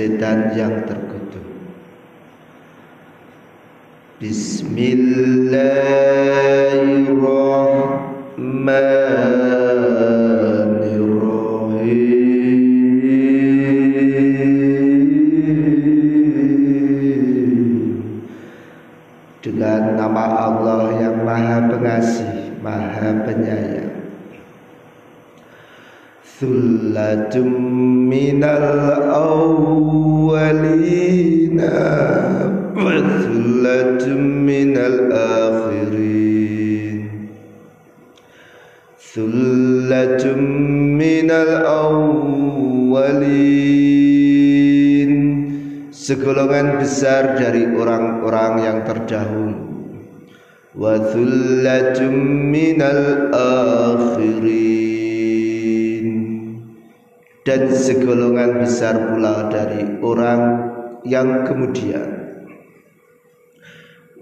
setan yang terkutuk. Bismillahirrahmanirrahim penyayang. Thullatum minal awwalina Wa minal akhirin. Thullatum minal awwalin. Segolongan besar dari orang-orang yang terdahulu Thullatum minal akhirin. Dan segolongan besar pula dari orang yang kemudian.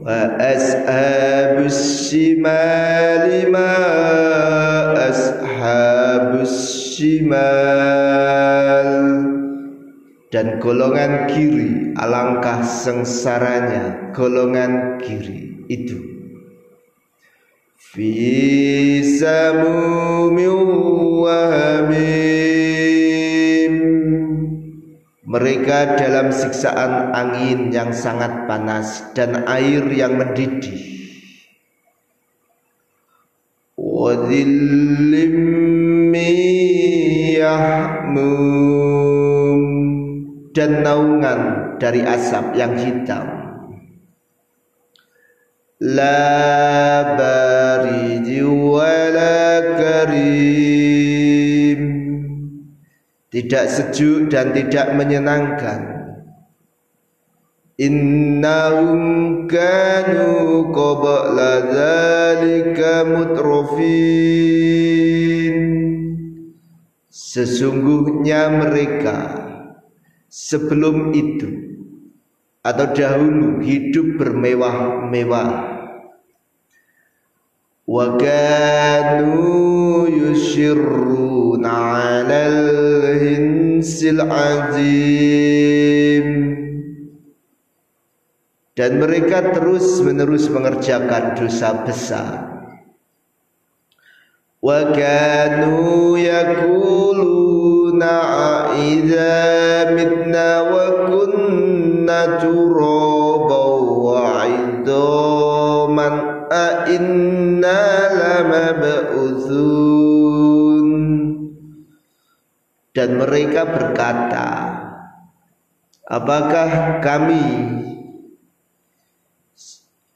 Wa ashabus shimali ma ashabus shimal. Dan golongan kiri alangkah sengsaranya golongan kiri itu fi samumin wa mereka dalam siksaan angin yang sangat panas dan air yang mendidih. dan naungan dari asap yang hitam. La Tidak sejuk dan tidak menyenangkan. Innahum kanu qabla dzalika mutrafin. Sesungguhnya mereka sebelum itu atau dahulu hidup bermewah-mewah kanu yusirruna 'alal hinsil 'azim dan mereka terus-menerus mengerjakan dosa besar. wa kanu yaquluna idza mitna wa dan mereka berkata apakah kami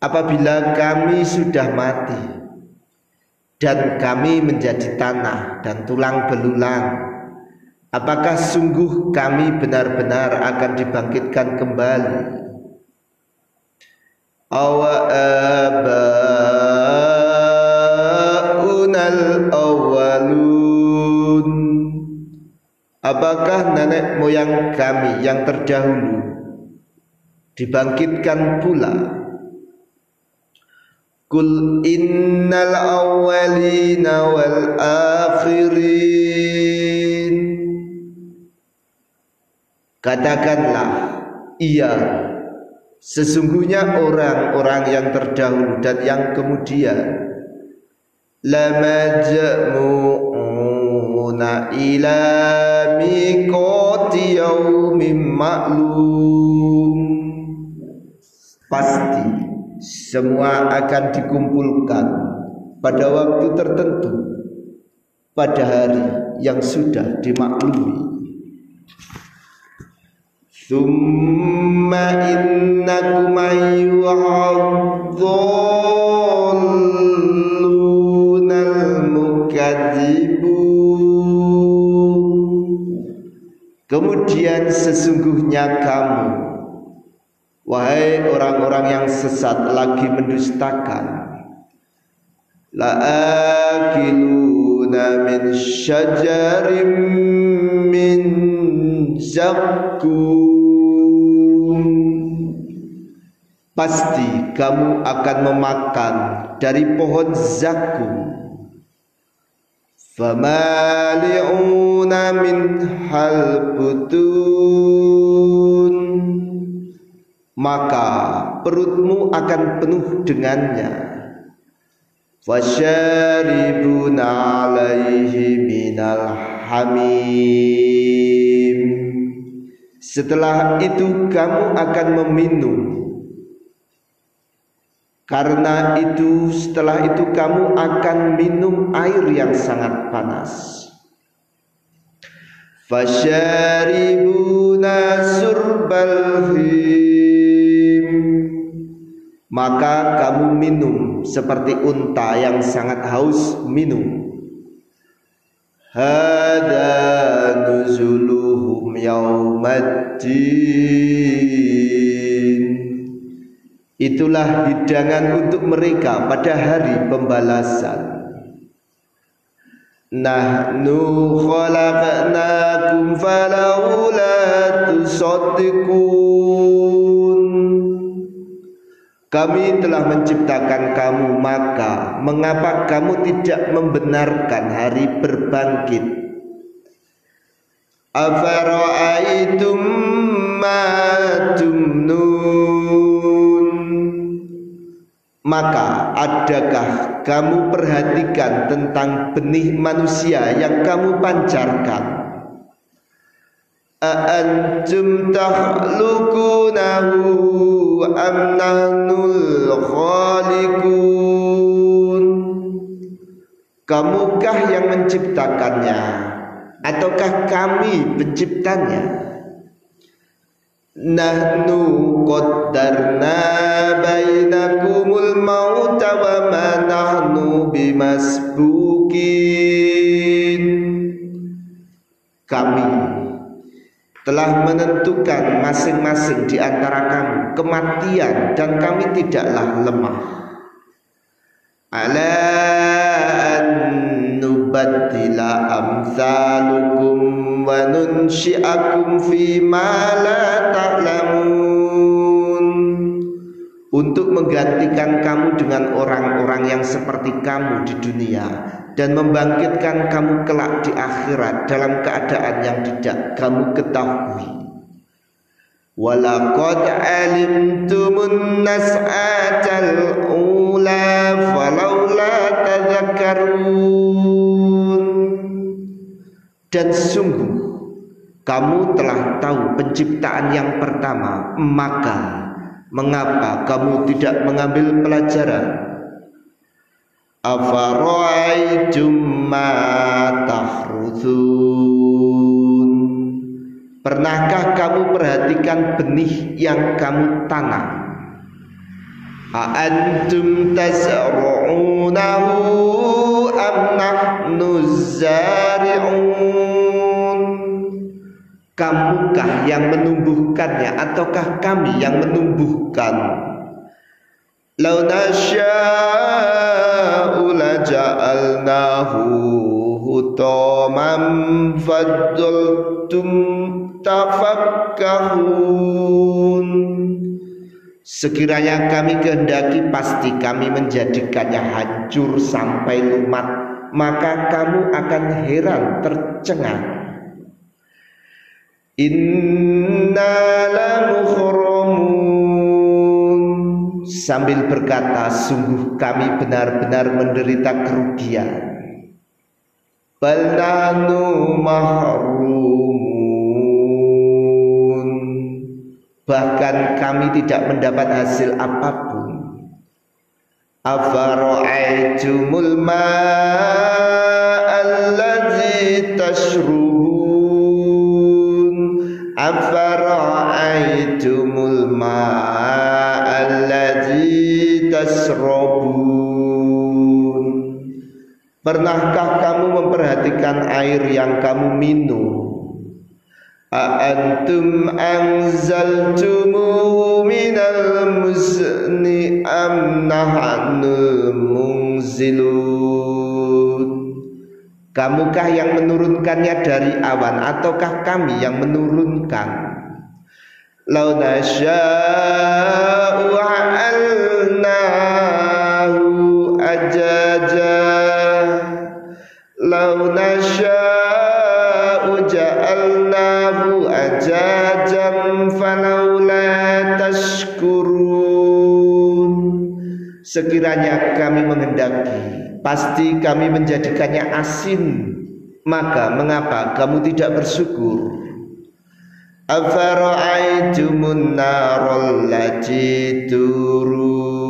apabila kami sudah mati dan kami menjadi tanah dan tulang belulang apakah sungguh kami benar-benar akan dibangkitkan kembali? Awa abaunal apakah nenek moyang kami yang terdahulu dibangkitkan pula? Kul innal awwalina wal akhirin. Katakanlah iya sesungguhnya orang-orang yang terdahulu dan yang kemudian lamajmu'una ila miqati yaumin ma'lum. Pasti semua akan dikumpulkan pada waktu tertentu pada hari yang sudah dimaklumi. Thumma innakum ayyuhadzallunal Kemudian sesungguhnya kamu Wahai orang-orang yang sesat lagi mendustakan. La'akiluna min syajarim min zakum Pasti kamu akan memakan dari pohon zakum Famali'una min hal butun Maka perutmu akan penuh dengannya. Fasyaribuna alaihi minal hamim Setelah itu kamu akan meminum karena itu setelah itu kamu akan minum air yang sangat panas. Fasyaribuna surbal him Maka kamu minum seperti unta yang sangat haus minum. Hada nuzuluhum yaumaddin Itulah hidangan untuk mereka pada hari pembalasan. Nahnu khalaqnakum falawla tusaddiqun. Kami telah menciptakan kamu maka mengapa kamu tidak membenarkan hari berbangkit? Afara'aitum ma tumnun maka adakah kamu perhatikan tentang benih manusia yang kamu pancarkan? Aantum tahlukunahu am nahnul khaliqun Kamukah yang menciptakannya ataukah kami penciptanya? Nahnu qaddarna bainakumul mauta wa ma nahnu bimasbukin Kami telah menentukan masing-masing di antara kamu kematian dan kami tidaklah lemah. Ala an nubaddila amsalukum wa nunsyi'akum fi ma la ta'lamun untuk menggantikan kamu dengan orang-orang yang seperti kamu di dunia dan membangkitkan kamu kelak di akhirat dalam keadaan yang tidak kamu ketahui. Walaqad alimtumun nas'atal ula falaula tadhakkarun dan sungguh kamu telah tahu penciptaan yang pertama maka mengapa kamu tidak mengambil pelajaran? Pernahkah kamu perhatikan benih yang kamu tanam? Zari'un Kamukah yang menumbuhkannya ataukah kami yang menumbuhkan? Lau nasya'u laja'alnahu hutamam fadzultum tafakkahun. Sekiranya kami kehendaki pasti kami menjadikannya hancur sampai lumat Maka kamu akan heran tercengang Inna Sambil berkata sungguh kami benar-benar menderita kerugian. Balnanu mahrum bahkan kami tidak mendapat hasil apa pun. Afara'aitumul tashrubun afara'aitumul ma'a allazi tasrabun Pernahkah kamu memperhatikan air yang kamu minum? A'antum anzaltumuhu minal musni am nahnul munzilun Kamukah yang menurunkannya dari awan ataukah kami yang menurunkan? Lau nasya'u alnahu ajaja Lau nasya'u ja'alnahu ajajam falaula tashkurun Sekiranya kami mengendaki pasti kami menjadikannya asin. Maka mengapa kamu tidak bersyukur? Afara'aitumun narol turun?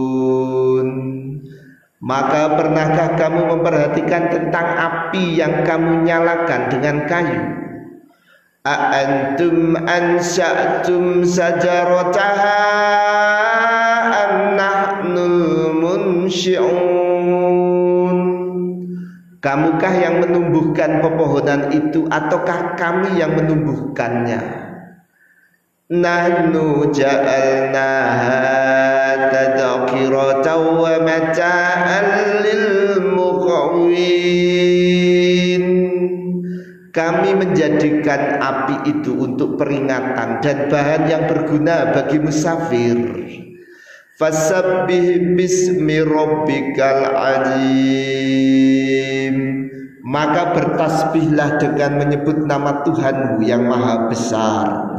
Maka pernahkah kamu memperhatikan tentang api yang kamu nyalakan dengan kayu? A'antum ansya'tum sajarataha an nahnul munsyi'un yang menumbuhkan pepohonan itu ataukah kami yang menumbuhkannya? Nahnu ja'alnaha tadhkiratan wa mata'an lil muqawin Kami menjadikan api itu untuk peringatan dan bahan yang berguna bagi musafir. Fasabbih bismi rabbikal azim Maka bertasbihlah dengan menyebut nama Tuhanmu yang maha besar